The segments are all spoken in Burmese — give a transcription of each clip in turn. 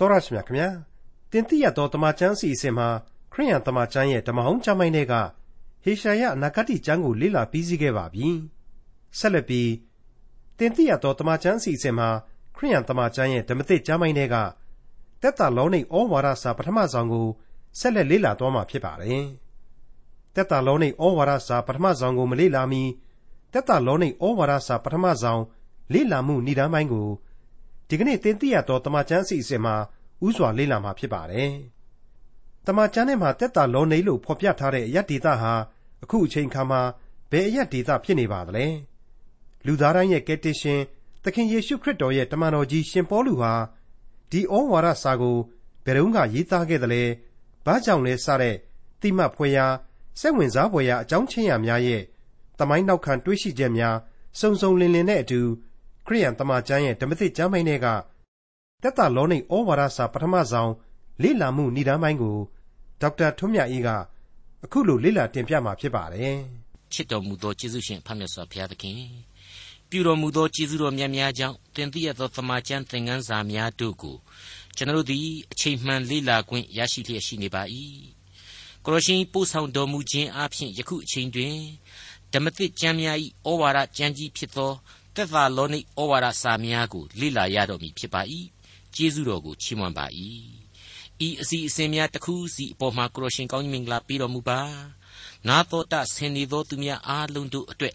တော်ရရှိမြခင်ဗျာတင်တိရတော်တမချန်းစီအစဉ်မှာခရိယန်တမချန်းရဲ့ဓမ္မဟောင်းကျမ်းပိုင်းတွေကဟေရှာယအနာဂတိကျမ်းကိုလေ့လာပြီးစီးခဲ့ပါပြီဆက်လက်ပြီးတင်တိရတော်တမချန်းစီအစဉ်မှာခရိယန်တမချန်းရဲ့ဓမ္မသစ်ကျမ်းပိုင်းတွေကတက်တာလုံးနေဩဝါဒစာပထမဆောင်ကိုဆက်လက်လေ့လာသွားမှာဖြစ်ပါတယ်တက်တာလုံးနေဩဝါဒစာပထမဆောင်ကိုမလေ့လာမီတက်တာလုံးနေဩဝါဒစာပထမဆောင်လေ့လာမှုဏ္ဍန်ပိုင်းကို ဒီကနေ့သင်သိရသောတမန်ကျမ်းစီအစဉ်မှာဥစွာလေ့လာမှာဖြစ်ပါတယ်။တမန်ကျမ်းထဲမှာတက်တာလောနေလို့ဖော်ပြထားတဲ့အယက်ဒေတာဟာအခုအချိန်ခါမှာဘယ်အယက်ဒေတာဖြစ်နေပါသလဲ။လူသားတိုင်းရဲ့ကယ်တင်ရှင်သခင်ယေရှုခရစ်တော်ရဲ့တမန်တော်ကြီးရှင်ပေါလုဟာဒီဩဝါဒစာကိုဘယ်တော့မှရေးသားခဲ့တယ်လဲ။ဘာကြောင့်လဲစတဲ့တိမတ်ဖွယ်ရာစိတ်ဝင်စားဖွယ်ရာအကြောင်းချင်းရာများရဲ့တမိုင်းနောက်ခံတွေးရှိချက်များစုံစုံလင်လင်နဲ့အတူခ ရိယန်တမန်ကျမ်းရဲ့ဓမ္မသစ်ကျမ်းပိုင်းတွေကတက်တာလောနိဩဝါဒစာပထမဆောင်လေ့လာမှုဏ္ဍန်ပိုင်းကိုဒေါက်တာထွန်းမြတ်အေးကအခုလိုလေ့လာတင်ပြมาဖြစ်ပါတယ်ချစ်တော်မူသောယေရှုရှင်ဖတ်မြတ်စွာဘုရားသခင်ပြုတော်မူသောကျေးဇူးတော်များများကြောင့်သင်သိရသောသမာကျမ်းသင်ခန်းစာများတို့ကိုကျွန်တော်တို့သည်အချိန်မှန်လေ့လာခွင့်ရရှိလျက်ရှိနေပါ၏ကိုရရှင်ပို့ဆောင်တော်မူခြင်းအပြင်ယခုအချိန်တွင်ဓမ္မသစ်ကျမ်းများ၏ဩဝါဒကျမ်းကြီးဖြစ်သော သက်သာလောနိဩဝါဒစာများကိုလေ့လာရတော်မူဖြစ်ပါ၏ကျေးဇူးတော်ကိုချီးမွမ်းပါ၏ဤအစီအစဉ်များတစ်ခုစီအပေါ်မှာကိုရရှင်ကောင်းကြီးမင်္ဂလာပေးတော်မူပါနာတော်တဆင်နေသောသူများအားလုံးတို့အတွက်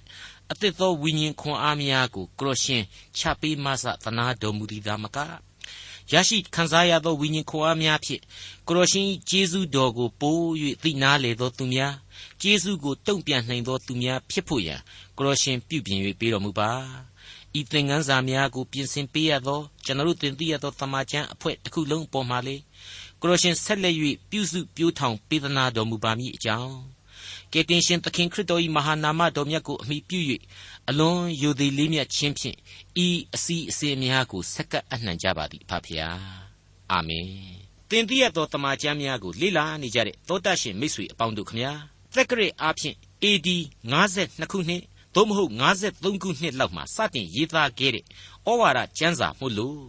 အသစ်သောဝိညာဉ်ခွန်အားများကိုကိုရရှင်ချပေးမဆသနာတော်မူသည်သာမကရရှိခံစားရသောဝိညာဉ်ခွန်အားများဖြင့်ကိုရရှင်ကျေးဇူးတော်ကိုပိုး၍သိနာလေသောသူများကျေးဇူးကိုတုံ့ပြန်နိုင်သောသူများဖြစ်ဖို့ရန်ကိုရရှင်ပြုပြင်၍ပေးတော်မူပါ ဤသင်ခန်းစာများကို ပြင်ဆင်ပေးရသော ကျွန်တော်တို့သင်သိရသောတမန်ကျမ်းအဖွဲ့တစ်ခုလုံးအပေါ်မှာလေကိုရရှင်ဆက်လက်၍ပြုစုပြိုးထောင်ပေးသနာတော်မူပါမည်အကြောင်းကယ်တင်ရှင်သခင်ခရစ်တော်၏မဟာနာမတော်မြတ်ကိုအမိပြု၍အလွန်ယိုသည်လေးမြတ်ခြင်းဖြင့်ဤအစီအစဉ်များကိုဆက်ကပ်အနှံကြပါသည်အဖဖျားအာမင်သင်သိရသောတမန်ကျမ်းများကိုလေ့လာနေကြတဲ့သောတရှင်မိတ်ဆွေအပေါင်းတို့ခမညာသက်ကရေအားဖြင့် AD 52ခုနှစ် သို့မဟုတ်53ခုနှစ်လောက်မှစတင်ရေးသားခဲ့တဲ့ဩဝါဒကျမ်းစာမို့လို့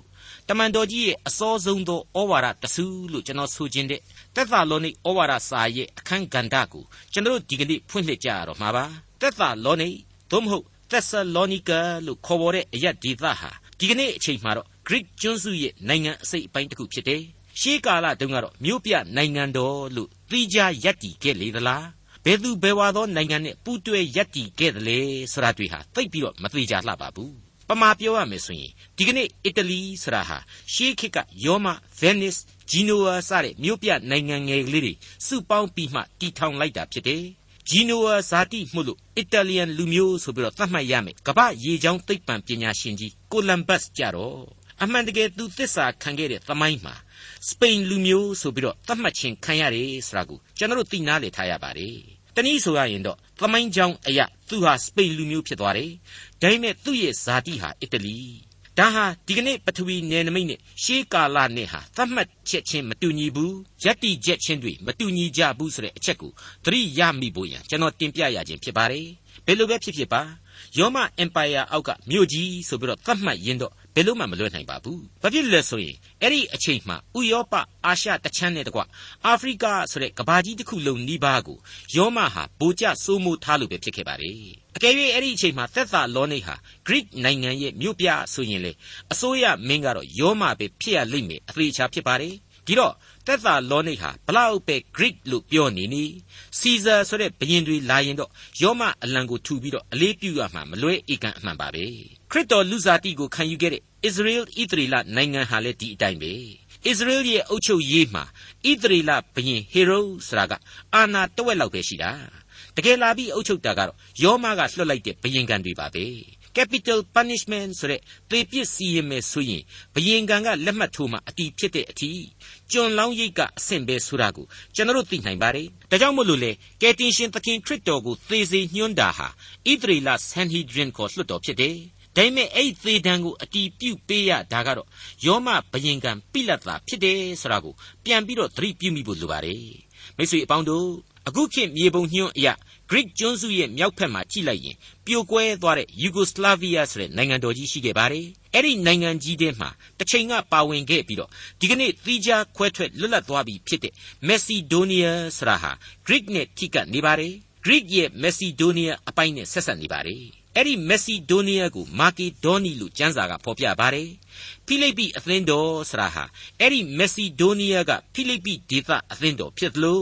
တမန်တော်ကြီးရဲ့အစောဆုံးသောဩဝါဒတဆူလို့ကျွန်တော်ဆိုခြင်းတဲ့တက်သာလောနိဩဝါဒစာရဲ့အခန်းကဏ္ဍကိုကျွန်တော်ဒီကနေ့ဖွင့်လှစ်ကြရတော့မှာပါတက်သာလောနိသို့မဟုတ်သက်ဆာလောနိကာလို့ခေါ်ပေါ်တဲ့အရာဒေသဟာဒီကနေ့အချိန်မှာတော့ Greek ကျွန်းစုရဲ့နိုင်ငံအစိတ်အပိုင်းတစ်ခုဖြစ်တယ်ရှေးကာလတုန်းကတော့မြို့ပြနိုင်ငံတော်လို့သိကြယက်တီခဲ့လေသလား ဘယ်သူဘယ်ဝါသောနိုင်ငံနဲ့ပူးတွဲရပ်တည်ခဲ့တယ်လဲဆိုတာတွေဟာသိပ်ပြီးတော့မသေးကြလှပါဘူးပမာပြောရမယ်ဆိုရင်ဒီကနေ့အီတလီဆိုတာဟာရှေးခေတ်ကယောမဗက်နစ်ဂျီနိုဝါစတဲ့မြို့ပြနိုင်ငံငယ်ကလေးတွေစုပေါင်းပြီးမှတည်ထောင်လိုက်တာဖြစ်တယ်ဂျီနိုဝါဇာတိမှုလို့အီတလီယန်လူမျိုးဆိုပြီးတော့သတ်မှတ်ရမယ်ကမ္ဘာရေချောင်းသိပ္ပံပညာရှင်ကြီးကိုလံဘတ်ကြတော့အမှန်တကယ်သူသစ္စာခံခဲ့တဲ့သမိုင်းမှာစပိန်လူမျိုးဆိုပြီးတော့သတ်မှတ်ခြင်းခံရတယ်ဆိုတာကိုကျွန်တော်တို့သိနာလေထားရပါတယ် တနည်းဆိုရရင်တော့သမိုင်းကြောင်းအရာသူဟာစပိန်လူမျိုးဖြစ်သွားတယ်။ဒါပေမဲ့သူ့ရဲ့ဇာတိဟာအီတလီ။ဒါဟာဒီကနေ့ပထဝီနယ်နိမိတ်နဲ့ရှေးကာလနဲ့ဟာသတ်မှတ်ချက်ချင်းမတူညီဘူး။ယက်တိချက်ချင်းတွေမတူညီကြဘူးဆိုတဲ့အချက်ကိုသတိရမိဖို့ရန်ကျွန်တော်တင်ပြရခြင်းဖြစ်ပါတယ်။ဘယ်လိုပဲဖြစ်ဖြစ်ပါယောမအင်ပါယာအောက်ကမြို့ကြီးဆိုပြီးတော့သတ်မှတ်ရင်းတော့ ဘယ်လို့မှမလွတ်နိုင်ပါဘူး။ဘာဖြစ်လဲဆိုရင်အဲ့ဒီအချိန်မှာဥရောပအာရှတချမ်းနဲ့တကွအာဖရိကဆိုတဲ့ကဘာကြီးတစ်ခုလုံးနီးပါးကိုယောမဟာဗိုလ်ကျစိုးမိုးထားလို့ပဲဖြစ်ခဲ့ပါလေ။အကယ်၍အဲ့ဒီအချိန်မှာသက်သာလောနိဟာ Greek နိုင်ငံရဲ့မြို့ပြဆိုရင်လေအစိုးရမင်းကတော့ယောမပဲဖြစ်ရလိမ့်မယ်အသေးချာဖြစ်ပါတယ်။ဒီတော့သက်သာလောနိဟာဘလောက်ပဲ Greek လို့ပြောနေနေစီဇာဆိုတဲ့ဘရင်တွေလာရင်တော့ယောမအလံကိုထူပြီးတော့အလေးပြုရမှာမလွဲဧကန်အမှန်ပါပဲ ခရစ်တော်လူစားတိကိုခံယူခဲ့တဲ့ Israel ဣသရေလနိုင်ငံဟာလည်းဒီအတိုင်းပဲ Israel ရဲ့အုပ်ချုပ်ရေးမှာဣသရေလဘရင်ဟေရုဆိုတာကအာနာတဝက်လောက်ပဲရှိတာတကယ်လာပြီးအုပ်ချုပ်တာကတော့ယောမကလွှတ်လိုက်တဲ့ဘရင်ကန်တွေပါပဲ capital punishment ဆိုတဲ့သေပစ်စီရင်မယ်ဆိုရင်ဘယင်ကံကလက်မှတ်ထိုးမှအတီးဖြစ်တဲ့အထိကျွန်လောင်းရိတ်ကအဆင့်ပဲဆိုတာကိုကျွန်တော်သိနိုင်ပါတယ်ဒါကြောင့်မို့လို့လေကယ်တင်ရှင်သခင်ခရစ်တော်ကိုသေစေညွှန်းတာဟာဣသရေလဆန်ဟီဒရင်ကိုလွှတ်တော်ဖြစ်တယ် ဒါပေမဲ့အဲ့ဒီသေတံကိုအတီးပြုတ်ပေးရတာကတော့ယောမဘယင်ကံပိလတ်တာဖြစ်တယ်ဆိုတာကိုပြန်ပြီးတော့သတိပြုမိဖို့လိုပါတယ်မိတ်ဆွေအပေါင်းတို့အခုခေတ်မြေပုံညွှန်းအရ Greek ကျွန်းစုရဲ့မြောက်ဖက်မှာကြည့်လိုက်ရင်ပြိုကွဲသွားတဲ့ Yugoslavia ဆိုတဲ့နိုင်ငံတော်ကြီးရှိခဲ့ပါတယ်။အဲ့ဒီနိုင်ငံကြီးထဲမှာတစ်ချိန်ကပါဝင်ခဲ့ပြီးတော့ဒီကနေ့သီးခြားခွဲထွက်လွတ်လပ်သွားပြီဖြစ်တဲ့ Macedonia ဆိုတာဟာ Greek နဲ့ထိကပ်နေပါတယ်။ Greek ရဲ့ Macedonia အပိုင်းနဲ့ဆက်ဆက်နေပါတယ်။ အဲ့ဒီ Macedonia ကို Makedoni လို့ကျမ်းစာကဖော်ပြပါတယ်။ဖိလိပ္ပိအသင်းတော်ဆိုတာဟာအဲ့ဒီ Macedonia ကဖိလိပ္ပိဒေသအသင်းတော်ဖြစ်သလို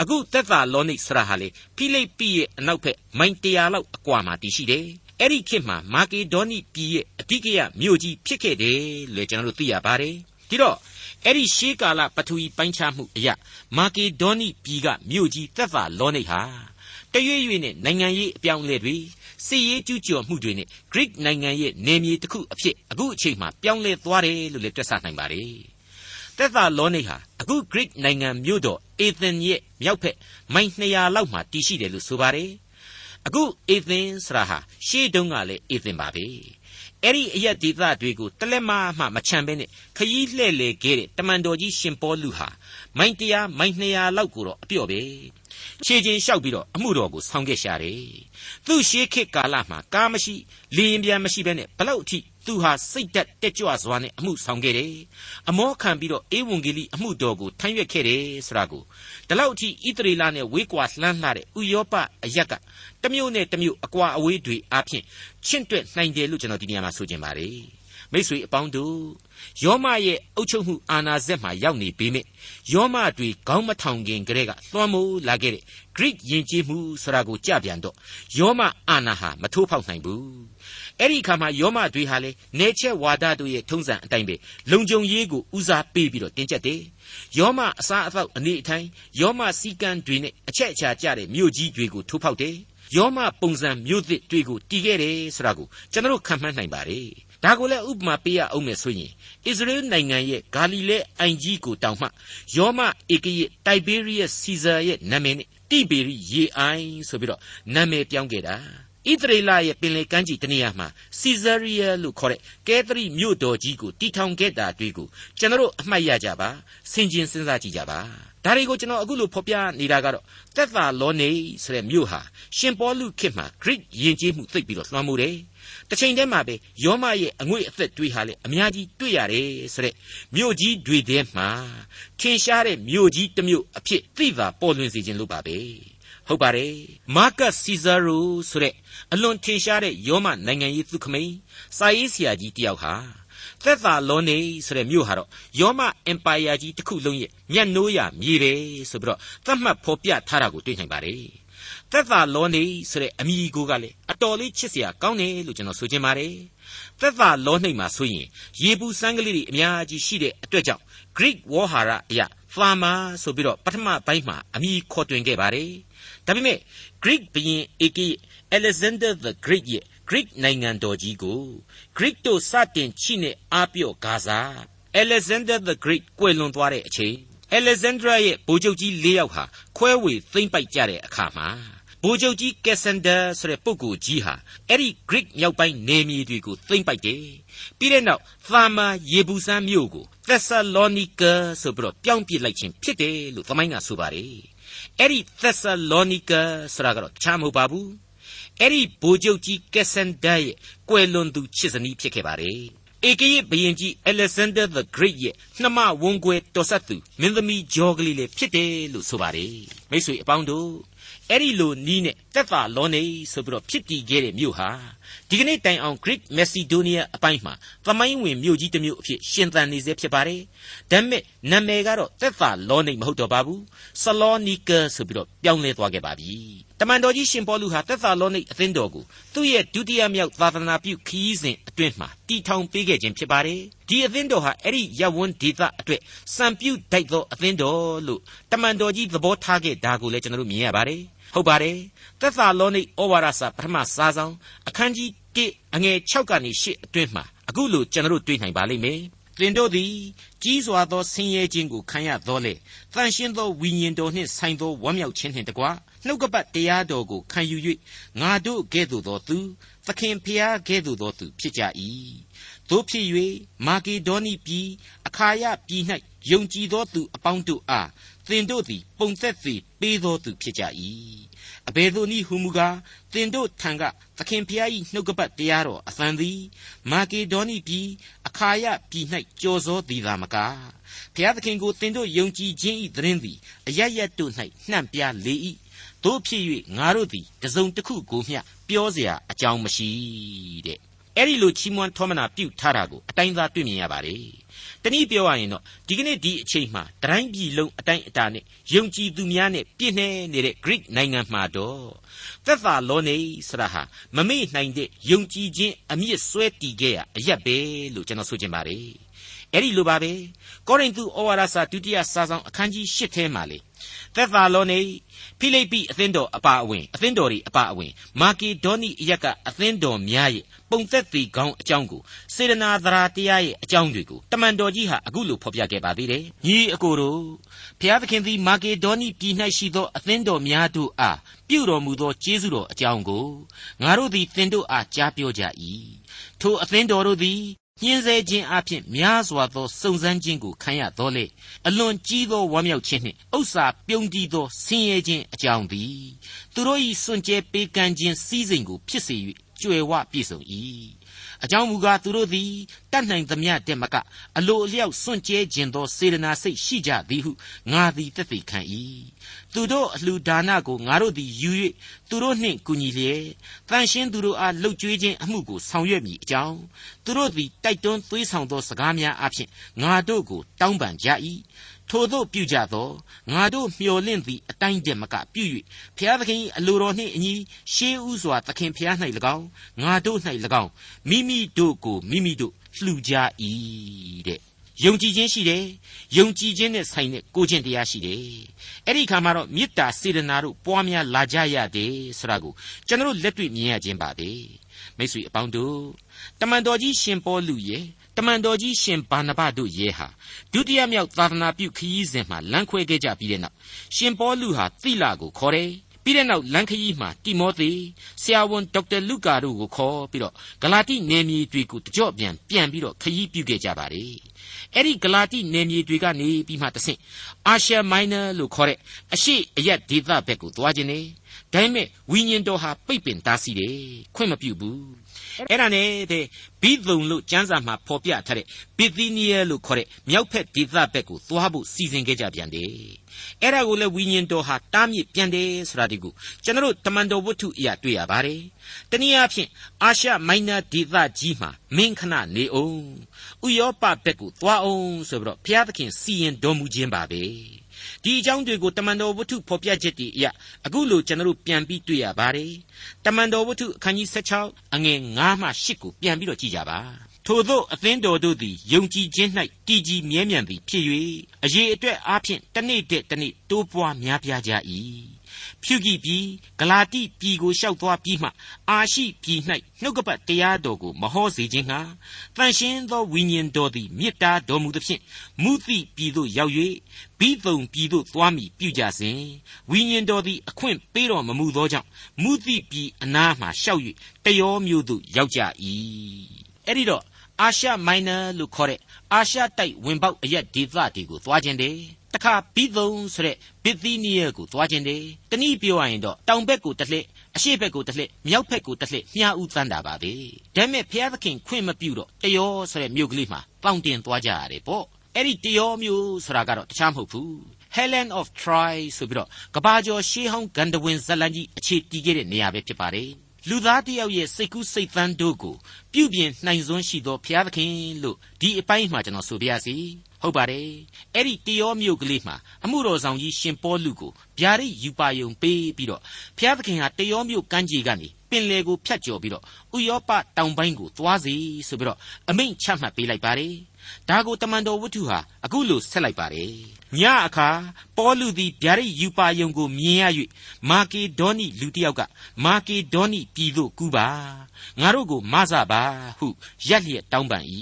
အခုသက်သာလောနိတ်ဆိုတာဟာလေဖိလိပ္ပိရဲ့အနောက်ဘက်မိုင်တရာလောက်အကွာမှာတည်ရှိတယ်။အဲ့ဒီခေတ်မှာမာကေဒေါနိပြည်ရဲ့အဓိကရမြို့ကြီးဖြစ်ခဲ့တယ်လို့ကျွန်တော်တို့သိရပါတယ်။ဒီတော့အဲ့ဒီရှေးကာလပထဝီပိုင်းခြားမှုအရာမာကေဒေါနိပြည်ကမြို့ကြီးသက်သာလောနိတ်ဟာတရွေ့ရွေ့နဲ့နိုင်ငံရေးအပြောင်းအလဲတွေ စစ်ရေးကျူးကျော်မှုတွေနဲ့ Greek နိုင်ငံရဲ့နေမြေတစ်ခုအဖြစ်အခုအချိန်မှာပြောင်းလဲသွားတယ်လို့လည်းတွက်ဆနိုင်ပါတယ်။သက်သာလောနိတ်ဟာအခု Greek နိုင်ငံမြို့တော်အေသင်ရဲ့မြောက်ဖက်မိုင်200လောက်မှာတည်ရှိတယ်လို့ဆိုပါတယ်။အခုအေသင်ဆိုတာဟာရှေးတုန်းကလည်းအေသင်ပါပဲ။ အဲ့ဒီအရက်ဒေသတွေကိုတလက်မမှမချမ်းပဲနဲ့ခရီးလှည့်လေခဲ့တဲ့တမန်တော်ကြီးရှင်ပေါလုဟာမိုင်100မိုင်200လောက်ကိုတော့အပြော့ပဲခြေချင်းလျှောက်ပြီးတော့အမှုတော်ကိုဆောင်ခဲ့ရှာတယ်သူ့ရှေးခေတ်ကာလမှာကားမရှိလေရင်ပြန်မရှိဘဲနဲ့ဘလောက်အထိ သူဟာစိတ်တက်တက်ကြွစွာနဲ့အမှုဆောင်ခဲ့တယ်အမောခံပြီးတော့အေဝံဂေလိအမှုတော်ကိုထမ်းရွက်ခဲ့တယ်ဆိုတာကိုဒီလောက်အထိဣသရေလနဲ့ဝေးကွာလှမ်းလှတဲ့ဥယောပအရက်ကတမျိုးနဲ့တမျိုးအကွာအဝေးတွေအပြင်ချင့်တွက်နိုင်တယ်လို့ကျွန်တော်ဒီနေရာမှာဆိုချင်ပါတယ် မိษွေအပေါင်းတို့ယောမရဲ့အုပ်ချုပ်မှုအာဏာစက်မှာရောက်နေပေမဲ့ယောမတွေခေါင်းမထောင်ခင်ကတည်းကလွှမ်းမိုးလာခဲ့တဲ့ Greek ယဉ်ကျေးမှုဆိုတာကိုကြပြန်တော့ယောမအာဏာဟာမထိုးဖောက်နိုင်ဘူးအဲ့ဒီခါမှာယောမတွေဟာလေနေချက်ဝါဒတို့ရဲ့ထုံးစံအတိုင်းပဲလုံခြုံရေးကိုဦးစားပေးပြီးတော့တင်ကြက်တယ်ယောမအစားအသောက်အနေအထိုင်ယောမစီကံတွေနဲ့အချက်အချာကျတဲ့မြို့ကြီးတွေကိုထိုးဖောက်တယ်ယောမပုံစံမျိုးသစ်တွေကိုတည်ခဲ့တယ်ဆိုတာကိုကျွန်တော်ခံမှန်းနိုင်ပါတယ် ဒါကိုလည်းဥပမာပေးရအောင်မယ်ဆိုရင်ဣသရေလနိုင်ငံရဲ့ဂါလိလဲအိုင်ကြီးကိုတောင်မှယောမဧကရဲ့တိုက်ဘေးရီးယပ်စီဇာရဲ့နာမည်နဲ့တိဘေရီရေအိုင်ဆိုပြီးတော့နာမည်ပြောင်းခဲ့တာဣသရေလရဲ့ပင်လယ်ကမ်းခြေတနေရာမှာစီဇာရီယာလို့ခေါ်တဲ့ကဲသရီမြို့တော်ကြီးကိုတီထောင်ခဲ့တာတွေ့ကိုကျွန်တော်အမှတ်ရကြပါဆင်ခြင်စဉ်းစားကြည့်ကြပါဒါတွေကိုကျွန်တော်အခုလိုဖော်ပြနေတာကတော့သက်သာလောနေဆိုတဲ့မြို့ဟာရှင်ပေါလုခေတ်မှာ Greek ယဉ်ကျေးမှုသိပ်ပြီးတော့လွှမ်းမိုးတယ် တစ်ချိန်တည်းမှာပဲယောမရဲ့အငွေ့အသက်တွေဟာလည်းအများကြီးတွေ့ရတယ်ဆိုတဲ့မြို့ကြီးတွေထဲမှာထင်ရှားတဲ့မြို့ကြီးတစ်မြို့အဖြစ်သိပါပေါ်လွင်စေခြင်းလို့ပါပဲဟုတ်ပါတယ်မာကတ်စီဇာရိုဆိုတဲ့အလွန်ထင်ရှားတဲ့ယောမနိုင်ငံရေးသူခမိန်စာရေးဆရာကြီးတယောက်ဟာသက်သာလောနေဆိုတဲ့မြို့ဟာတော့ယောမအင်ပါယာကြီးတစ်ခုလုံးရဲ့မျက်နှိုးရမြေပဲဆိုပြီးတော့သတ်မှတ်ဖော်ပြထားတာကိုတွေ့နိုင်ပါတယ် သက်သာလောနေဆိုတဲ့အမည်ကိုကလည်းအတော်လေးချစ်စရာကောင်းတယ်လို့ကျွန်တော်ဆိုချင်ပါတယ်သက်သာလောနှိပ်မှာဆိုရင်ရေပူစမ်းကလေးတွေအများကြီးရှိတဲ့အတွက်ကြောင့် Greek ဝေါ်ဟာရအရာ farmer ဆိုပြီးတော့ပထမပိုင်းမှာအမည်ခေါ်တွင်ခဲ့ပါတယ်ဒါပေမဲ့ Greek ဘုရင် AK Alexander the Great ရဲ့ Greek နိုင်ငံတော်ကြီးကို Greek တို့စတင်ချိနဲ့အားပြော့ဂါဇာ Alexander the Great ကွယ်လွန်သွားတဲ့အချိန် Alexandra ရဲ့ဗိုလ်ချုပ်ကြီး၄ယောက်ဟာခွဲဝေသိမ့်ပိုက်ကြတဲ့အခါမှာ ဗိုလ်ချုပ်ကြီးကက်ဆန်ဒါဆိုတဲ့ပုဂ္ဂိုလ်ကြီးဟာအဲ့ဒီ Greek မြောက်ပိုင်းနေမြေတွေကိုသိမ့်ပိုက်တယ်ပြီးတဲ့နောက်သာမာယေဘူဆန်မြို့ကို Thessalonica ဆိုပြီးတော့ပြောင်းပြစ်လိုက်ခြင်းဖြစ်တယ်လို့သမိုင်းကဆိုပါတယ်အဲ့ဒီ Thessalonica ဆိုတာကတော့တခြားမဟုတ်ပါဘူးအဲ့ဒီဗိုလ်ချုပ်ကြီးကက်ဆန်ဒါရဲ့ကွယ်လွန်သူချစ်စနီးဖြစ်ခဲ့ပါတယ်ဧကရဲ့ဘုရင်ကြီး Alexander the Great ရဲ့နှမဝန်းကွယ်တော်ဆက်သူမင်းသမီးဂျော်ကလေးလည်းဖြစ်တယ်လို့ဆိုပါတယ်မိတ်ဆွေအပေါင်းတို့ အဲ့ဒီလိုနီးနဲ့တက်တာလောနေဆိုပြီးတော့ဖြစ်တည်ခဲ့တဲ့မြို့ဟာဒီကနေ့တိုင်အောင် Greek Macedonia အပိုင်းမှာသမိုင်းဝင်မြို့ကြီးတစ်မြို့အဖြစ်ရှင်သန်နေစေဖြစ်ပါတယ်။ဒါပေမဲ့နာမည်ကတော့သက်သာလောနေမဟုတ်တော့ပါဘူး။ Salonika ဆိုပြီးတော့ပြောင်းလဲသွားခဲ့ပါပြီ။တမန်တော်ကြီးရှင်ပေါလုဟာသက်သာလောနေအသင်းတော်ကိုသူ့ရဲ့ဒုတိယမြောက်သာသနာပြုခရီးစဉ်အတွင်းမှာတီထောင်ပေးခဲ့ခြင်းဖြစ်ပါတယ်။ဒီအသင်းတော်ဟာအဲ့ဒီရဝန်းဒေသအတွက်စံပြုတ်တိုက်သောအသင်းတော်လို့တမန်တော်ကြီးသဘောထားခဲ့တာကိုလည်းကျွန်တော်တို့မြင်ရပါတယ်။ ဟုတ်ပါတယ်သက်သာလောနိဩဝါဒစာပထမစာဆောင်အခန်းကြီး1အငယ်6ကနေ8အတွင်းမှာအခုလိုကျွန်တော်တို့တွေ့နိုင်ပါလိမ့်မယ်သင်တို့သည်ကြီးစွာသောဆင်းရဲခြင်းကိုခံရသောလေတန်ရှင်းသောဝိညာဉ်တော်နှင့်ဆိုင်သောဝမ်းမြောက်ခြင်းနှင့်တကွနှုတ်ကပတ်တရားတော်ကိုခံယူ၍ငါတို့ကဲ့သို့သောသူသခင်ဖျားကဲ့သို့သောသူဖြစ်ကြ၏တို့ဖြစ်၍မာကေဒေါနိပြည်အခါယပြည်၌ယုံကြည်သောသူအပေါင်းတို့အား သင်တို့သည် ပုံသက်စေပေးသောသူဖြစ်ကြ၏အဘယ်သို့နည်းဟုမူကားသင်တို့ထံကသခင်ဖျား၏နှုတ်ကပတ်တရားတော်အသံသည်မာကေဒေါနိပြည်အခါယပြည်၌ကြော်စောသည်သာမကဖျားသခင်ကိုသင်တို့ယုံကြည်ခြင်း၏သတင်းသည်အရရတို့၌နှံ့ပြလေ၏တို့ဖြစ်၍ငါတို့သည်တစုံတစ်ခုကိုမျှပြောเสียအကြောင်းမရှိတဲ့အဲ့ဒီလိုချီးမွမ်းထောမနာပြုထားတာကိုအတိုင်းသားတွေ့မြင်ရပါတယ်။ တနည်းပြောရရင်တော့ဒီကနေ့ဒီအချိန်မှာတိုင်းပြည်လုံးအတိုင်းအတာနဲ့ယုံကြည်သူများနဲ့ပြည့်နှဲနေတဲ့ Greek နိုင်ငံမှာတော့သက်သာလောနေဆရာဟာမမေ့နိုင်တဲ့ယုံကြည်ခြင်းအမြင့်ဆွဲတည်ခဲ့ရအရက်ပဲလို့ကျွန်တော်ဆိုချင်ပါတယ်။အဲ့ဒီလိုပါပဲကောရိန္သုဩဝါဒစာဒုတိယစာဆောင်အခန်းကြီး၈ထဲမှာလေသက်သာလောနေ ဖိလိပ္ပိအသင်းတော်အပါအဝင်အသင်းတော်တွေအပါအဝင် မာကေဒေါနိအရက်ကအသင်းတော်များရဲ့ပုံသက်သေကောင်းအကြောင်းကိုစေရနာသရာတရားရဲ့အကြောင်းတွေကိုတမန်တော်ကြီးဟာအခုလိုဖော်ပြခဲ့ပါသေးတယ်။ညီအကိုတို့ဖျားသခင်သည်မာကေဒေါနိပြည်၌ရှိသောအသင်းတော်များတို့အားပြုတော်မူသောကျေးဇူးတော်အကြောင်းကိုငါတို့သည်သင်တို့အားကြားပြောကြ၏။ထိုအသင်းတော်တို့သည် ညှင်းဆဲခြင်းအပြင်များစွာသောစုံစမ်းခြင်းကိုခံရတော်လေအလွန်ကြီးသောဝမ်းမြောက်ခြင်းနှင့်ဥစ္စာပြုံးတည်သောဆင်းရဲခြင်းအကြောင်းသည်သူတို့၏စွန့်ကြဲပေးကမ်းခြင်းစည်းစိမ်ကိုဖြစ်စေ၍ကြွယ်ဝပြည့်စုံ၏ အကြောင်းမူကားသူတို့သည်တတ်နိုင်သမျှတက်မကအလိုအလျောက်စွန့်ကြဲခြင်းသောစေတနာစိတ်ရှိကြသည်ဟုငါသည်သက်သေခံ၏သူတို့အလှူဒါနကိုငါတို့သည်ယူ၍သူတို့နှင့်ကူညီလျက်တန်ရှင်းသူတို့အားလှုပ်ကြွေးခြင်းအမှုကိုဆောင်ရွက်မည်အကြောင်းသူတို့သည်တိုက်တွန်းသွေးဆောင်သောစကားများအပြင်ငါတို့ကိုတောင်းပန်ကြ၏ ထို့သောပြုကြသောငါတို့မျှော်လင့်သည့်အတိုင်းတည်းမကပြု၍ဖျားသခင်အလိုတော်နှင့်အညီရှေးဥစွာသခင်ဖျား၌၎င်းငါတို့၌၎င်းမိမိတို့ကိုမိမိတို့လှူကြ၏တဲ့ယုံကြည်ခြင်းရှိတယ်ယုံကြည်ခြင်းနဲ့ဆိုင်တဲ့ကိုခြင်းတရားရှိတယ်အဲ့ဒီခါမှာတော့မေတ္တာစေတနာတို့ပွားများလာကြရတယ်ဆိုတာကိုကျွန်တော်လက်တွေ့မြင်ရခြင်းပါပဲမိတ်ဆွေအပေါင်းတို့တမန်တော်ကြီးရှင်ပေါလုရဲ့ တမန်တော်ကြီးရှင်ဘာနဘတို့ရဲ့ဟာဒုတိယမြောက်သာသနာပြုခရီးစဉ်မှာလမ်းခွဲခဲ့ကြပြီးတဲ့နောက်ရှင်ပေါလုဟာသိလာကိုခေါ်တယ်ပြီးတဲ့နောက်လန်ခရီးမှာတိမောသေဆရာဝန်ဒေါက်တာလုကာတို့ကိုခေါ်ပြီးတော့ဂလာတိနယ်မြေတွေကိုတကြော့ပြန်ပြန်ပြီးတော့ခရီးပြုခဲ့ကြပါတယ်အဲ့ဒီဂလာတိနယ်မြေတွေကနေပြီးမှတဆင့်အာရှမိုင်းနာလို့ခေါ်တဲ့အရှိအရက်ဒေသဘက်ကိုသွားခြင်းနေဒါပေမဲ့ဝိညာဉ်တော်ဟာပိတ်ပင်တားဆီးတယ်ခွင့်မပြုဘူး အဲ့ဒါနဲ့တဲ့ဘိသုံလို့ကျမ်းစာမှာဖော်ပြထားတဲ့ဘီသီနီးယားလို့ခေါ်တဲ့မြောက်ဖက်ဒေသဘက်ကိုသွားဖို့စီစဉ်ခဲ့ကြပြန်တယ်အဲ့ဒါကိုလည်းဝိညာဉ်တော်ဟာတားမြစ်ပြန်တယ်ဆိုတာဒီကိုကျွန်တော်တမန်တော်ဝတ္ထုအရာတွေ့ရပါတယ်တနည်းအားဖြင့်အာရှမိုင်းနာဒေသကြီးမှာမင်းခဏနေအောင်ဥရောပဘက်ကိုသွားအောင်ဆိုပြီးတော့ဘုရားသခင်စီရင်တော်မူခြင်းပါပဲ ဒီအကြောင်းတွေကိုတမန်တော်ဝတ္ထုဖော်ပြချက်တွေအရအခုလိုကျွန်တော်ပြန်ပြီးတွေ့ရပါတယ်တမန်တော်ဝတ္ထုအခန်းကြီး16အငယ်9မှ10ကိုပြန်ပြီးတော့ကြည့်ကြပါထို့သောအသင်းတော်တို့သည်ယုံကြည်ခြင်း၌တည်ကြည်မြဲမြံသည်ဖြစ်၍အရေးအတွက်အားဖြင့်တနေ့တည်းတနေ့တိုးပွားများပြားကြ၏ ဖြူကြီးပြည်ဂလာတိပြည်ကိုလျှောက်သွားပြီးမှအာရှိပြည်၌နှုတ်ကပတ်တရားတော်ကိုမဟောစေခြင်းဟာတန်ရှင်းသောဝိညာဉ်တော်သည်မေတ္တာတော်မူသဖြင့်မုသိပြည်သို့ရောက်၍ဘိသုံပြည်သို့သွားမိပြုကြစဉ်ဝိညာဉ်တော်သည်အခွင့်ပေးတော်မမူသောကြောင့်မုသိပြည်အနားမှလျှောက်၍တယောမျိုးသို့ရောက်ကြ၏အဲ့ဒီတော့အာရှမိုင်းနာလို့ခေါ်တဲ့အာရှတိုက်ဝင်ပေါက်အရက်ဒေသတွေကိုသွားခြင်းတယ် တခါဘိသုံဆိုတဲ့ဘစ်သီးနီးယားကိုသွားခြင်းတယ်တနည်းပြောရရင်တော့တောင်ဘက်ကိုတစ်လှည့်အရှေ့ဘက်ကိုတစ်လှည့်မြောက်ဘက်ကိုတစ်လှည့်မြားဥသန်းတာပါပဲဒါပေမဲ့ဘုရားသခင်ခွင့်မပြုတော့တယောဆိုတဲ့မြို့ကလေးမှာတောင်တင်သွားကြရတယ်ပေါ့အဲ့ဒီတယောမျိုးဆိုတာကတော့တခြားမဟုတ်ဘူး Helen of Troy ဆိုပြီးတော့ကဘာကျော်ရှေးဟောင်းဂန္ဓဝင်ဇက်လန်ကြီးအခြေတည်ခဲ့တဲ့နေရာပဲဖြစ်ပါတယ်လူသားတယောက်ရဲ့စိတ်ကူးစိတ်သန်းတို့ကိုပြုပြင်နိုင်စွမ်းရှိသောဘုရားသခင်လို့ဒီအပိုင်းမှာကျွန်တော်ဆိုပြရစီ ဟုတ်ပါတယ်အဲ့ဒီတယောမြို့ကလေးမှာအမှုတော်ဆောင်ကြီးရှင်ပေါလုကိုဗျာဒိတ်ယူပါယုံပေးပြီးတော့ဘုရားသခင်ဟာတယောမြို့ကမ်းခြေကနေပင်လယ်ကိုဖြတ်ကျော်ပြီးတော့ဥရောပတောင်ပိုင်းကိုသွားစီဆိုပြီးတော့အမိန့်ချမှတ်ပေးလိုက်ပါတယ် ဒါကိုတမန်တော်ဝတ္ထုဟာအခုလိုဆက်လိုက်ပါတယ်ညအခါပေါလုသည်ဗျာဒိတ်ယူပါယုံကိုမြင်ရ၍မာကေဒေါနိလူတစ်ယောက်ကမာကေဒေါနိပြည်သို့ကူးပါငါတို့ကိုမဆပါဟုရက်လျက်တောင်းပန်၏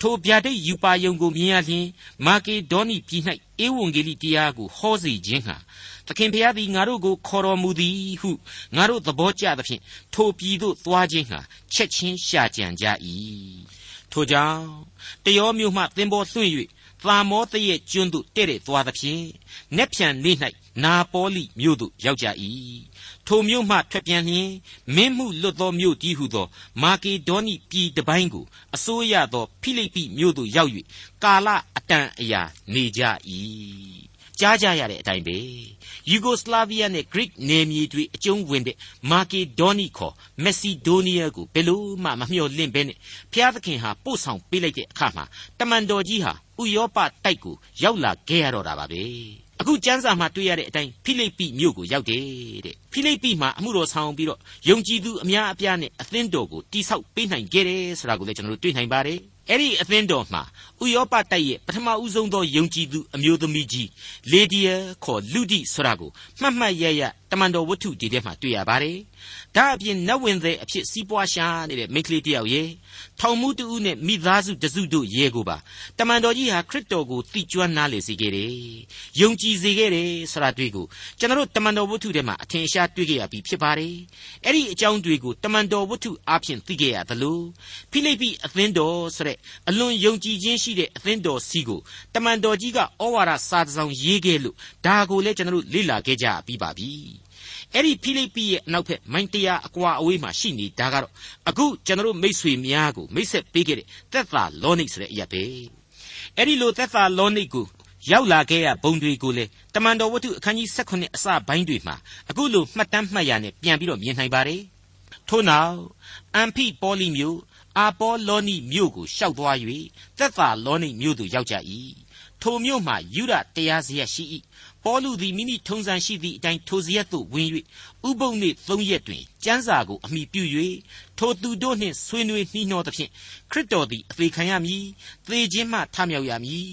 ထိုဗျာဒိတ်ယူပါယုံကိုမြင်ရလျင်မာကေဒေါနိပြည်၌ဧဝံဂေလိတရားကိုဟောစေခြင်းဟာသခင်ဖျားသည်ငါတို့ကိုခေါ်တော်မူသည်ဟုငါတို့သဘောကျသဖြင့်ထိုပြည်သို့သွားခြင်းဟာချက်ချင်းရှာကြံကြ၏ ထို့ကြောင့်တရောမျိုးမှသင်္ဘောလွှင့်၍သာမောသရဲ့ကျွန်းသို့တဲ့တဲ့သွားသဖြင့်နက်ဖြန်နေ့၌နာပေါ်လိမြို့သို့ရောက်ကြ၏ထိုမြို့မှထွက်ပြန်လျင်မင်းမှုလွတ်သောမြို့ကြီးဟုသော မာကေဒေါနိပြည်တပိုင်းကိုအစိုးရသောဖိလိပ္ပိမြို့သို့ရောက်၍ကာလအတန်အရာနေကြ၏ ကြားကြရတဲ့အတိုင်းပဲယူဂိုစလာဗီးယားနဲ့ဂရိနယ်မြေတွေအကျုံးဝင်တဲ့မာကေဒေါနီခေါ်မက်ဆီဒိုးနီးယားကိုဘယ်လို့မှမမျှော်လင့်ပဲနဲ့ဖျားသခင်ဟာပို့ဆောင်ပေးလိုက်တဲ့အခါမှာတမန်တော်ကြီးဟာဥရောပတိုက်ကိုရောက်လာခဲ့ရတော့တာပါပဲအခုကျမ်းစာမှာတွေ့ရတဲ့အတိုင်းဖိလိပ္ပိမြို့ကိုရောက်တယ်တဲ့ဖိလိပ္ပိမှာအမှုတော်ဆောင်ပြီးတော့ယုံကြည်သူအများအပြားနဲ့အသင်းတော်ကိုတိဆောက်ပေးနိုင်ခဲ့တယ်ဆိုတာကိုလည်းကျွန်တော်တို့တွေ့နိုင်ပါတယ် အဲ့ဒီအသင်းတော်မှာဥရောပတိုက်ရဲ့ပထမဦးဆုံးသောယုံကြည်သူအမျိုးသမီးကြီးလေဒီယာခေါ်လူဒီဆိုတာကိုမှတ်မှတ်ရရတမန်တော်ဝတ္ထုဒီထဲမှာတွေ့ရပါတယ် ဒါအပြင်နတ်ဝင်သည်အဖြစ်စီးပွားရှာနေတဲ့မိန်းကလေးတယောက်ရဲ့ထောင်မှုတူဦးနဲ့မိသားစုတစုတို့ရဲကိုပါတမန်တော်ကြီးဟာခရစ်တော်ကိုသိကျွမ်းနားလေစေခဲ့တယ်။ယုံကြည်စေခဲ့တယ်ဆိုတာတွေ့ကိုကျွန်တော်တမန်တော်ဝတ္ထုထဲမှာအထင်ရှားတွေ့ခဲ့ရပြီးဖြစ်ပါတယ်။အဲ့ဒီအကြောင်းတွေကိုတမန်တော်ဝတ္ထုအားဖြင့်သိခဲ့ရသလိုဖိလိပ္ပိအသင်းတော်ဆိုတဲ့အလွန်ယုံကြည်ခြင်းရှိတဲ့အသင်းတော်စီကိုတမန်တော်ကြီးကဩဝါဒစာတစ်စောင်ရေးခဲ့လို့ဒါကိုလည်းကျွန်တော်လေ့လာခဲ့ကြပြီးပါပြီ။ အဲ့ဒီဖိလိပ္ပိရဲ့အနောက်ဘက်မိုင်တရာအကွာအဝေးမှာရှိနေတာကတော့အခုကျွန်တော်မိษွေများကိုမိတ်ဆက်ပေးခဲ့တဲ့သက်သာလောနိတ်ဆိုတဲ့အရာပဲအဲ့ဒီလိုသက်သာလောနိတ်ကိုရောက်လာခဲ့ရဘုံတွေကိုလေတမန်တော်ဝတ္ထုအခန်းကြီး16အစပိုင်းတွေမှာအခုလိုမှတ်တမ်းမှတ်ရနဲ့ပြန်ပြီးတော့မြင်နိုင်ပါတယ်ထို့နောက်အမ်ဖိပေါလိမြို့အာပေါလောနိမြို့ကိုရှောက်သွား၍သက်သာလောနိမြို့သို့ရောက်ကြ၏ထိုမြို့မှာယူရတရားစရက်ရှိ၏ ပေါလုသည်မိမိထုံစံရှိသည့်အတိုင်းထိုစရက်သို့ဝင်၍ဥပုပ်နှင့်သုံးရက်တွင်ကျမ်းစာကိုအမိပြု၍ထိုသူတို့နှင့်ဆွေးနွေးနှီးနှောသဖြင့်ခရစ်တော်သည်အသေးခံရမည်သေခြင်းမှထမြောက်ရမည်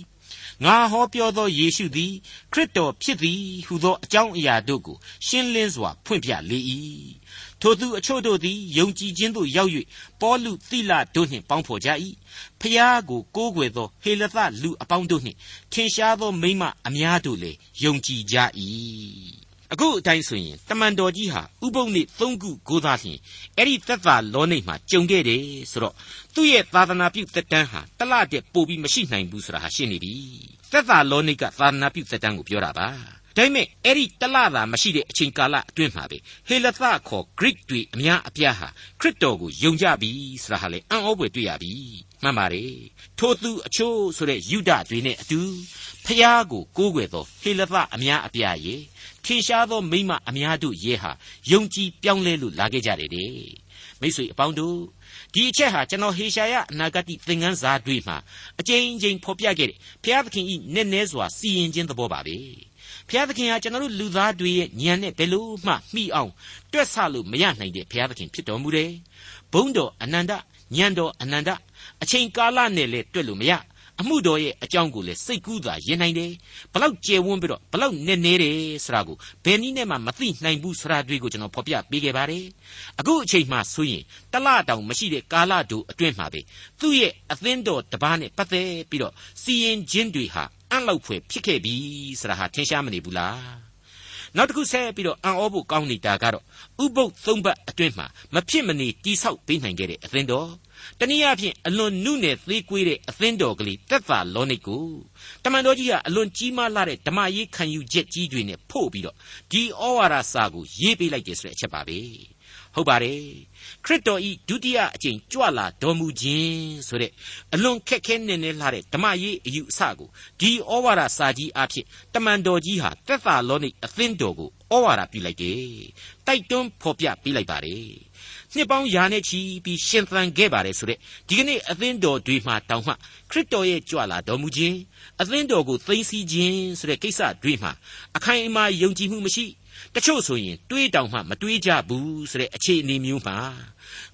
ငါဟောပြောသောယေရှုသည်ခရစ်တော်ဖြစ်သည်ဟုသောအကြောင်းအရာတို့ကိုရှင်းလင်းစွာဖွင့်ပြလေ၏ ထိုသူအချို့တို့သည်ယုံကြည်ခြင်းသို့ရောက်၍ပေါလုသီလတို့နှင့်ပေါင်းဖော်ကြ၏ဖျားကိုကိုးကွယ်သောဟေလသလူအပေါင်းတို့နှင့်ထင်ရှားသောမိမအများတို့လည်းယုံကြည်ကြ၏အခုအတိုင်းဆိုရင်တမန်တော်ကြီးဟာဥပုံနေ့၃ခုကိုသာလျှင်အဲ့ဒီသက်သာလောနိတ်မှာကြုံခဲ့တယ်ဆိုတော့သူ့ရဲ့သာသနာပြုသက်တမ်းဟာတလတဲ့ပို့ပြီးမရှိနိုင်ဘူးဆိုတာဟာရှင်းနေပြီသက်သာလောနိတ်ကသာသနာပြုသက်တမ်းကိုပြောတာပါ ဒါပေမဲ့အဲ့ဒီတလသာမရှိတဲ့အချိန်ကာလအတွင်းမှာပဲဟေလသခေါ် Greek တွေအများအပြားဟာခရစ်တော်ကိုယုံကြပြီဆိုတာဟာလေအံ့ဩဖွယ်တွေ့ရပြီမှန်ပါတယ်ထိုသူအချို့ဆိုတဲ့ယူဒတွေနဲ့အတူဖျားကိုကိုးကွယ်သောဟေလသအများအပြားရဲ့ထင်ရှားသောမိမအများတို့ရဲ့ဟာယုံကြည်ပြောင်းလဲလို့လာခဲ့ကြတယ်တဲ့မိတ်ဆွေအပေါင်းတို့ဒီအချက်ဟာကျွန်တော်ဟေရှာယအနာဂတ်သင်ခန်းစာတွေမှာအကြိမ်ကြိမ်ဖော်ပြခဲ့တဲ့ဘုရားသခင်ဤနည်းနည်းစွာစီရင်ခြင်းသဘောပါပဲ ဘုရားသခင်ဟာကျွန်တော်တို့လူသားတွေရဲ့ဉာဏ်နဲ့ဘယ်လို့မှမှီအောင်တွက်ဆလို့မရနိုင်တဲ့ဘုရားသခင်ဖြစ်တော်မူတယ်ဘုန်းတော်အနန္တဉာဏ်တော်အနန္တအချိန်ကာလနဲ့လည်းတွက်လို့မရအမှုတော်ရဲ့အကြောင်းကိုလည်းစိတ်ကူးသာရင်နိုင်တယ်ဘလောက်ကျယ်ဝန်းပြီးတော့ဘလောက်နည်းနည်းတယ်ဆိုတာကိုဘယ်နည်းနဲ့မှမသိနိုင်ဘူးဆိုတာတွေကိုကျွန်တော်ဖော်ပြပေးခဲ့ပါတယ်အခုအချိန်မှဆိုရင်တလတောင်မရှိတဲ့ကာလတို့အတွင်းမှာပဲသူ့ရဲ့အသင်းတော်တပားနဲ့ပတ်သက်ပြီးတော့စီရင်ခြင်းတွေဟာ အံ့လောက်ဖွယ်ဖြစ်ခဲ့ပြီဆိုတာဟာထင်ရှားမနေဘူးလားနောက်တစ်ခုဆက်ပြီးတော့အံ့ဩဖို့ကောင်းနေတာကတော့ဥပုပ်သုံးပတ်အတွင်းမှာမဖြစ်မနေတိဆောက်ပေးနိုင်ခဲ့တဲ့အသင်းတော်တနည်းအားဖြင့်အလွန်နုနယ်သေးကွေးတဲ့အသင်းတော်ကလေးသက်သာလောနိတ်ကိုတမန်တော်ကြီးကအလွန်ကြီးမားလာတဲ့ဓမ္မရေးခံယူချက်ကြီးတွေနဲ့ဖို့ပြီးတော့ဒီဩဝါဒစာကိုရေးပေးလိုက်တယ်ဆိုတဲ့အချက်ပါပဲ ဟုတ်ပါတယ်ခရစ်တော်ဤဒုတိယအကြိမ်ကြွလာတော်မူခြင်းဆိုတဲ့အလွန်ခက်ခဲနေနေလာတဲ့ဓမ္မရေးအယူအဆကိုဒီဩဝါဒစာကြီးအဖြစ်တမန်တော်ကြီးဟာသက်သာလောနိအသင်းတော်ကိုဩဝါဒပြုလိုက်တယ်တိုက်တွန်းဖော်ပြပေးလိုက်ပါတယ်နှစ်ပေါင်းယာနဲ့ချီပြီးရှင်သန်ခဲ့ပါတယ်ဆိုတဲ့ဒီကနေ့အသင်းတော်တွေမှာတောင်မှခရစ်တော်ရဲ့ကြွလာတော်မူခြင်းအသင်းတော်ကိုသိသိခြင်းဆိုတဲ့ကိစ္စတွေမှာအခိုင်အမာယုံကြည်မှုမရှိ တချို့ဆိုရင်တွေးတောင်မှမတွေးကြဘူးဆိုတဲ့အခြေအနေမျိုးမှာ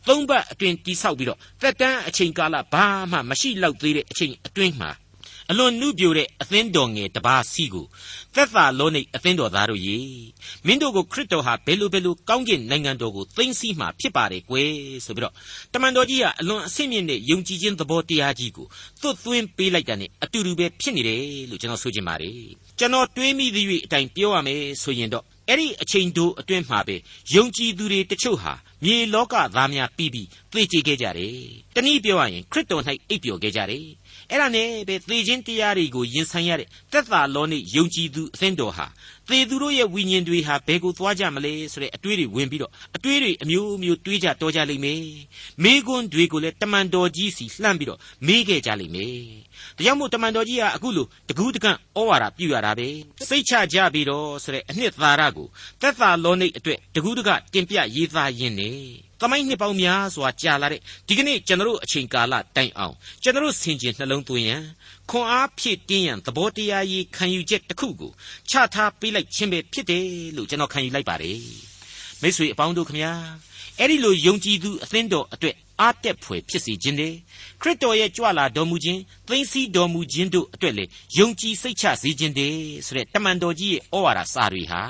သုံးပတ်အတွင်းတိဆောက်ပြီးတော့သက်တမ်းအချိန်ကာလဘာမှမရှိလောက်သေးတဲ့အချိန်အတွင်းမှာအလွန်နှုပြိုတဲ့အသင်းတော်ငယ်တပါးစီကိုသက်သာလုံးနေအသင်းတော်သားတို့ရေမင်းတို့ကိုခရစ်တော်ဟာဘယ်လိုဘယ်လိုကောင်းကင်နိုင်ငံတော်ကိုသိမ့်စီမှာဖြစ်ပါတယ်ကွယ်ဆိုပြီးတော့တမန်တော်ကြီးကအလွန်အဆင့်မြင့်တဲ့ယုံကြည်ခြင်းသဘောတရားကြီးကိုသွတ်သွင်းပေးလိုက်တာ ਨੇ အတူတူပဲဖြစ်နေတယ်လို့ကျွန်တော်ဆိုချင်ပါတယ်ကျွန်တော်တွေးမိသည့်အတိုင်းပြောရမယ်ဆိုရင်တော့ အဲ့ဒီအချိန်တိုအတွင်းမှာပဲယုံကြည်သူတွေတချို့ဟာမြေလောကသားများပြီးပြီးသိကြခဲ့ကြတယ်။တနည်းပြောရရင်ခရစ်တော်၌အိပ်ပျော်ခဲ့ကြတယ်။ အဲ့ဒါနဲ့ပဲသေခြင်းတရားတွေကိုရင်ဆိုင်ရတဲ့သက်သာလောနိယုံကြည်သူအသင်းတော်ဟာသေသူတို့ရဲ့ဝိညာဉ်တွေဟာဘယ်ကိုသွားကြမလဲဆိုတဲ့အတွေးတွေဝင်ပြီးတော့အတွေးတွေအမျိုးမျိုးတွေးကြတော်ကြလိမ့်မယ်။မိကွန်းတွေကိုလည်းတမန်တော်ကြီးစီလှမ်းပြီးတော့မေးခဲ့ကြလိမ့်မယ်။ဒါကြောင့်မို့တမန်တော်ကြီးကအခုလိုတကူးတကန့်ဩဝါဒပြုရတာပဲ။စိတ်ချကြပြီးတော့ဆိုတဲ့အနှစ်သာရကိုသက်သာလောနိအတွက်တကူးတကတင်ပြရေးသားရင်းနေ သမိုင်းနှစ်ပေါင်းများစွာကြာလာတဲ့ဒီကနေ့ကျွန်တော်အချိန်ကာလတိုင်အောင်ကျွန်တော်ဆင်ခြင်နှလုံးသွင်းရန်ခွန်အားဖြည့်တင်းရန်သဘောတရားရေးခံယူချက်တစ်ခုကိုချထားပေးလိုက်ခြင်းပဲဖြစ်တယ်လို့ကျွန်တော်ခံယူလိုက်ပါတယ်မိတ်ဆွေအပေါင်းတို့ခမညာအဲ့ဒီလိုယုံကြည်သူအသင်းတော်အတွက်အားတက်ဖွယ်ဖြစ်စေခြင်းတည်းခရစ်တော်ရဲ့ကြွလာတော်မူခြင်းသိသိစီတော်မူခြင်းတို့အတွက်လေယုံကြည်စိတ်ချစေခြင်းတည်းဆိုတဲ့တမန်တော်ကြီးရဲ့ဩဝါဒစာတွေဟာ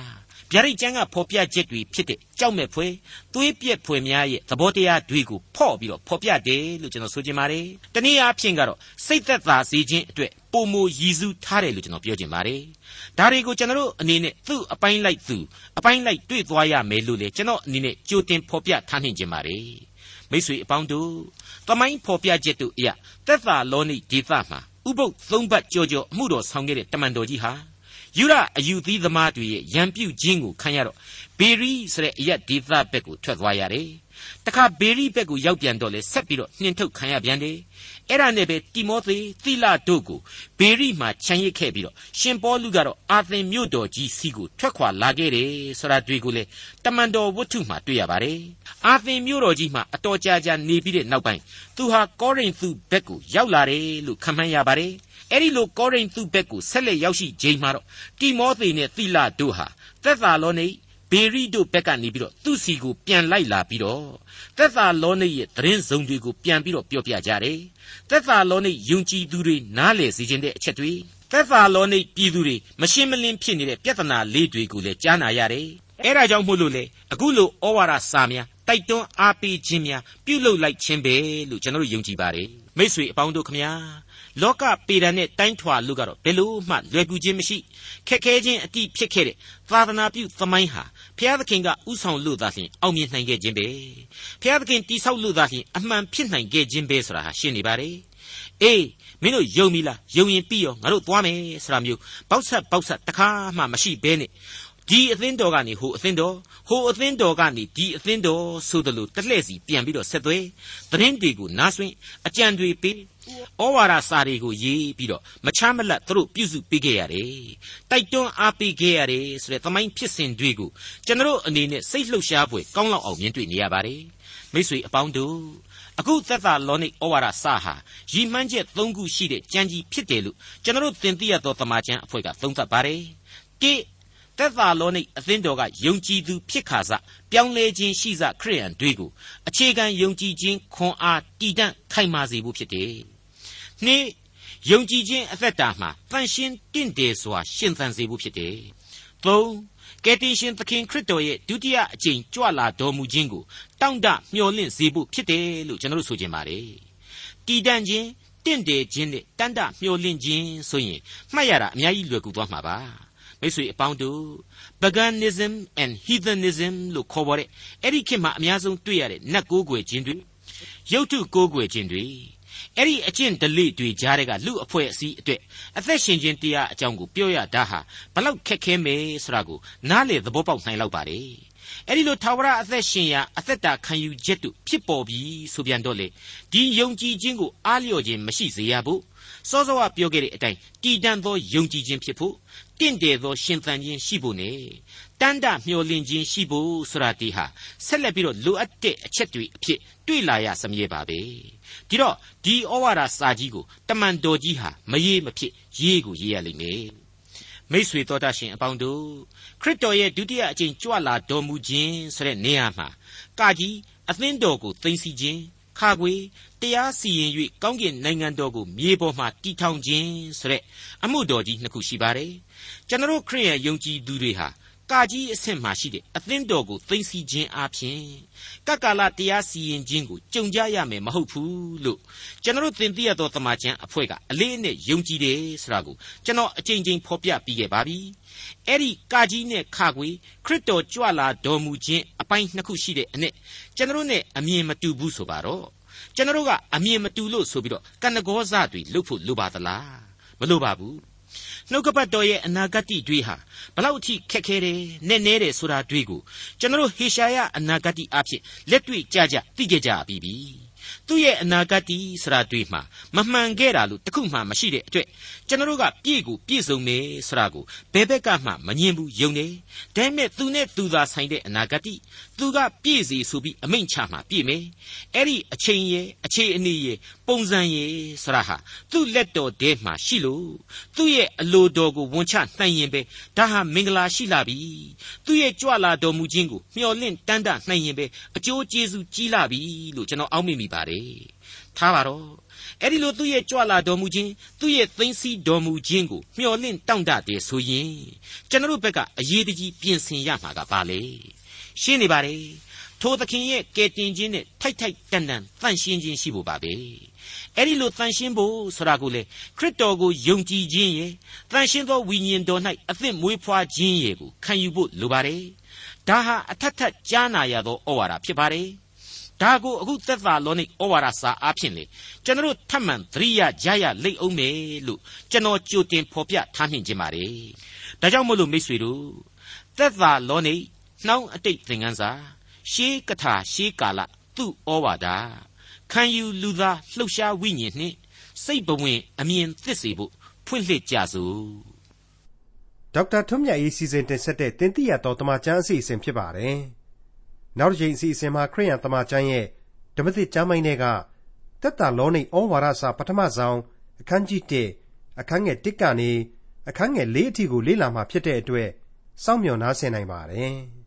ဗျာဒိတ်ကျမ်းကဖော်ပြချက်တွေဖြစ်တဲ့ကြောက်မဲ့ဖွယ်သွေးပြက်ဖွယ်များရဲ့သဘောတရားတွေကိုဖော့ပြီးတော့ဖော်ပြတယ်လို့ကျွန်တော်ဆိုချင်ပါတယ်။တနည်းအားဖြင့်ကတော့စိတ်သက်သာစေခြင်းအတွက်ပုံမူရည်စူးထားတယ်လို့ကျွန်တော်ပြောချင်ပါတယ်။ဒါတွေကိုကျွန်တော်တို့အနေနဲ့သူ့အပိုင်းလိုက်သူအပိုင်းလိုက်တွေ့သွားရမယ်လို့လေကျွန်တော်အနေနဲ့ကြိုတင်ဖော်ပြထားနှင်ခြင်းပါတယ်။မိတ်ဆွေအပေါင်းတို့တမိုင်းဖော်ပြချက်တို့အရာသက်သာလောနိဒေသမှာဥပုပ်သုံးဘတ်ကြောကြောအမှုတော်ဆောင်ခဲ့တဲ့တမန်တော်ကြီးဟာ ယူရအယူသီးသမားတွေရဲ့ရံပြုတ်ခြင်းကိုခံရတော့ဘေရီဆိုတဲ့အရက်ဒေသဘက်ကိုထွက်သွားရတယ်။တခါဘေရီဘက်ကိုရောက်ပြန်တော့လေဆက်ပြီးတော့နှင်ထုတ်ခံရပြန်တယ်။အဲ့ဒါနဲ့ပဲတိမောသေသီလတို့ကိုဘေရီမှာခြံရစ်ခဲ့ပြီးတော့ရှင်ပေါလုကတော့အာသင်မြို့တော်ကြီးစီကိုထွက်ခွာလာခဲ့တယ်ဆိုတာတွေ့ကိုလေတမန်တော်ဝတ္ထုမှာတွေ့ရပါတယ်။အာသင်မြို့တော်ကြီးမှာအတော်ကြာကြာနေပြီးတဲ့နောက်ပိုင်းသူဟာကောရိန္သုဘက်ကိုရောက်လာတယ်လို့ခန့်မှန်းရပါတယ်။ အဲ့ဒီလိုကောရိန္သုဘက်ကိုဆက်လက်ရောက်ရှိချိန်မှာတော့တိမောသေနဲ့သီလတို့ဟာသက်သာလောနိဘေရိတို့ဘက်ကနေပြီးတော့သူ့စီကိုပြန်လိုက်လာပြီးတော့သက်သာလောနိရဲ့သတင်းစုံတွေကိုပြန်ပြီးတော့ပြောပြကြတယ်သက်သာလောနိယုံကြည်သူတွေနားလည်စေခြင်းတဲ့အချက်တွေသက်သာလောနိပြည်သူတွေမရှင်းမလင်းဖြစ်နေတဲ့ပြဿနာလေးတွေကိုလည်းကြားနာရတယ်အဲ့ဒါကြောင့်မို့လို့လေအခုလိုဩဝါဒစာများတိုက်တွန်းအားပေးခြင်းများပြုလုပ်လိုက်ခြင်းပဲလို့ကျွန်တော်တို့ယုံကြည်ပါတယ်မိษွေအပေါင်းတို့ခမညာ လောကပေဒံနဲ့တိုင်းထွာလို့ကတော့ဘယ်လို့မှလွယ်ကူခြင်းမရှိခက်ခဲခြင်းအတိဖြစ်ခဲ့တဲ့သာသနာပြုသမိုင်းဟာဘုရားသခင်ကဥဆောင်လို့သာလျှင်အောင်မြင်နိုင်ခဲ့ခြင်းပဲဘုရားသခင်တိဆောက်လို့သာလျှင်အမှန်ဖြစ်နိုင်ခဲ့ခြင်းပဲဆိုတာဟာရှင်းနေပါတယ်အေးမင်းတို့ယုံပြီလားယုံရင်ပြီးရောငါတို့သွားမယ်ဆိုတာမျိုးပေါက်ဆက်ပေါက်ဆက်တခါမှမရှိဘဲနဲ့ဒီအသင်းတော်ကနေဟိုအသင်းတော်ဟိုအသင်းတော်ကနေဒီအသင်းတော်ဆိုသလိုတလှည့်စီပြန်ပြီးတော့ဆက်သွဲသတင်းတွေကိုနားဆွင့်အကြံတွေပေး ဩဝါဒစာတွေကိုရေးပြီးတော့မချမ်းမလတ်သူတို့ပြုစုပေးခဲ့ရတယ်တိုက်တွန်းအားပေးခဲ့ရတယ်ဆိုတဲ့သမိုင်းဖြစ်စဉ်တွေကိုကျွန်တော်အနေနဲ့စိတ်လှုပ်ရှားဖွယ်ကောင်းလောက်အောင်မြင်တွေ့နေရပါတယ်မိတ်ဆွေအပေါင်းတို့အခုသက်သာလောနိဩဝါဒစာဟာရည်မှန်းချက်၃ခုရှိတဲ့ကြံကြီးဖြစ်တယ်လို့ကျွန်တော်သင်သိရသောတမန်ကျန်အဖွဲ့ကသုံးသပ်ပါတယ်တိသက်သာလောနိအသင်းတော်ကယုံကြည်သူဖြစ်ခါစပြောင်းလဲခြင်းရှိစခရိယန်တွေကိုအခြေခံယုံကြည်ခြင်းခွန်အားတည်တံ့ခိုင်မာစေဖို့ဖြစ်တယ်။ နှစ်ယုံကြည်ခြင်းအသက်တာမှာတန်ရှင်းတင့်တယ်စွာရှင်သန်စေဖို့ဖြစ်တယ်။သုံးကယ်တင်ရှင်သခင်ခရစ်တော်ရဲ့ဒုတိယအကြိမ်ကြွလာတော်မူခြင်းကိုတောင့်တမျှော်လင့်စေဖို့ဖြစ်တယ်လို့ကျွန်တော်တို့ဆိုချင်ပါတယ်။တည်တံ့ခြင်းတင့်တယ်ခြင်းနဲ့တန်တမျှော်လင့်ခြင်းဆိုရင်မှတ်ရတာအများကြီးလွယ်ကူသွားမှာပါ။မိတ်ဆွေအပေါင်းတို့ paganism and heathenism လို့ခေါ်ပေါ်တဲ့အဲ့ဒီခေတ်မှာအများဆုံးတွေ့ရတဲ့နတ်ကိုးကွယ်ခြင်းတွေရုပ်ထုကိုးကွယ်ခြင်းတွေ အဲ့ဒီအကျင့်ဒလိတွေကြားတဲ့ကလူအဖွဲ့အစည်းအတွက်အသက်ရှင်ခြင်းတရားအကြောင်းကိုပြောရတာဟာဘလောက်ခက်ခဲမယ်ဆိုတာကိုနားလေသဘောပေါက်နိုင်လောက်ပါတယ်အဲ့ဒီလိုထာဝရအသက်ရှင်ရာအသက်တာခံယူချက်တို့ဖြစ်ပေါ်ပြီးဆိုပြန်တော့လေဒီယုံကြည်ခြင်းကိုအားလျော့ခြင်းမရှိစေရဘူးစောစောကပြောခဲ့တဲ့အတိုင်းတည်တံ့သောယုံကြည်ခြင်းဖြစ်ဖို့တင့်တယ်သောရှင်သန်ခြင်းရှိဖို့ ਨੇ တန်တမျောလင့်ခြင်းရှိဖို့ဆိုတာဒီဟာဆက်လက်ပြီးတော့လိုအပ်တဲ့အချက်တွေအဖြစ်တွေ့လာရစမြဲပါပဲ ဒီတော့ဒီဩဝါဒစာကြီးကိုတမန်တော်ကြီးဟာမရေးမဖြစ်ရေးကိုရေးရလိမ့်မယ်မိษွေတော်တတ်ရှင်အပေါင်းတို့ခရစ်တော်ရဲ့ဒုတိယအကြိမ်ကြွလာတော်မူခြင်းဆိုတဲ့နေရာမှာကာကြီးအသင်းတော်ကိုသိသိခြင်းခါခွေတရားစီရင်၍ကောင်းကင်နိုင်ငံတော်ကိုမြေပေါ်မှာတည်ထောင်ခြင်းဆိုတဲ့အမှုတော်ကြီးနှစ်ခုရှိပါတယ်ကျွန်တော်ခရစ်ယာန်ယုံကြည်သူတွေဟာ ကာကြီးအဆင့်မှရှိတဲ့အသင်းတော်ကိုသိသိခြင်းအပြင်ကကလာတရားစီရင်ခြင်းကိုကြုံကြရမယ်မဟုတ်ဘူးလို့ကျွန်တော်သင်သိရသောတမန်ကျန်အဖွဲ့ကအလေးအနက်ယုံကြည်တယ်ဆိုတာကိုကျွန်တော်အကြိမ်ကြိမ်ဖော်ပြပြီးခဲ့ပါပြီအဲ့ဒီကာကြီးနဲ့ခါခွေခရစ်တော်ကြွလာတော်မူခြင်းအပိုင်းနှစ်ခုရှိတဲ့အ내ကျွန်တော်နဲ့အမြင်မတူဘူးဆိုပါတော့ကျွန်တော်ကအမြင်မတူလို့ဆိုပြီးတော့ကန္နဂောဇတွေလုဖို့လိုပါသလားမလိုပါဘူး နှုတ်ကပတ်တော်ရဲ့အနာဂတ်တွေဟာဘလောက်အထိခက်ခဲတယ်နဲ့နဲတယ်ဆိုတာတွေကိုကျွန်တော်ဟေရှာယအနာဂတ်အဖြစ်လက်တွေ့ကြကြသိကြကြပြီးပြီ သူ့ရဲ့အနာဂတ်ဆိုတာတွေမှာမမှန်ခဲ့တာလို့တခုမှမရှိတဲ့အတွက်ကျွန်တော်ကပြည့်ကိုပြည့်စုံမယ်ဆိုတာကိုဘယ်ဘက်ကမှမငြင်းဘူးယုံတယ်ဒါပေမဲ့သူနဲ့သူသာဆိုင်တဲ့အနာဂတ်သူကပြည့်စီဆိုပြီးအမိန့်ချမှာပြည့်မယ်အဲ့ဒီအချိန်ရဲ့အခြေအနေရဲ့ပုံစံရဲ့ဆိုတာဟာသူ့လက်တော်ထဲမှာရှိလို့သူ့ရဲ့အလိုတော်ကိုဝန်ချနိုင်ရင်ပဲဒါဟာမင်္ဂလာရှိလာပြီသူ့ရဲ့ကြွလာတော်မူခြင်းကိုမျှော်လင့်တမ်းတနိုင်ရင်ပဲအကျိုးကျေးဇူးကြီးလာပြီလို့ကျွန်တော်အောက်မေ့မိပါတယ်ထားပါတော့အဲ့ဒီလိုသူ့ရဲ့ကြွလာတော်မူခြင်းသူ့ရဲ့သိမ့်စီတော်မူခြင်းကိုမျှော်လင့်တောင့်တတယ်ဆိုရင်ကျွန်တော်ဘက်ကအရေးတကြီးပြင်ဆင်ရမှာကပါလေရှင်းနေပါတယ်ထိုသခင်ရဲ့ကယ်တင်ခြင်းနဲ့ထိုက်ထိုက်တန်တန်တန့်ရှင်းခြင်းရှိဖို့ပါပဲအဲ့ဒီလိုတန့်ရှင်းဖို့ဆိုတာကိုလေခရစ်တော်ကိုယုံကြည်ခြင်းရဲ့တန့်ရှင်းသောဝိညာဉ်တော်၌အသစ်မွေးဖွားခြင်းရဲ့ကိုခံယူဖို့လိုပါတယ်ဒါဟာအထက်ထက်ကြားနာရသောဩဝါဒဖြစ်ပါတယ် ဒါကိုအခုသက်သာလောနိဩဝါဒစာအားဖြင့်လေကျွန်တော်ထပ်မံသတိရကြရလိမ့်အောင်မယ်လို့ကျွန်တော်ကြိုတင်ဖော်ပြထားနှင်ခြင်းပါတယ်ဒါကြောင့်မို့လို့မိတ်ဆွေတို့သက်သာလောနိနှောင်းအတိတ်သင်ခန်းစာရှေးကထာရှေးကာလသူ့ဩဝါဒခံယူလူသားလှုပ်ရှားဝိညာဉ်နှင့်စိတ်ဘဝင်အမြင်သစ်စေဖို့ဖွင့်လှစ်ကြစို့ဒေါက်တာထွန်းမြတ်ရေးစီစဉ်တင်ဆက်တဲ့တင်ပြတော်တမချန်းအစီအစဉ်ဖြစ်ပါတယ် နောက်တစ်ချိန်အစီအစဉ်မှာခရိယံတမချန်းရဲ့ဓမ္မသစ်ကျမ်းပိုင်းတွေကတက်တာလောနိဩဝါဒစာပထမဆုံးအခန်းကြီး1အခန်းငယ်1ကနေအခန်းငယ်4အထိကိုလေ့လာမှာဖြစ်တဲ့အတွက်စောင့်မျှော်နားဆင်နိုင်ပါတယ်။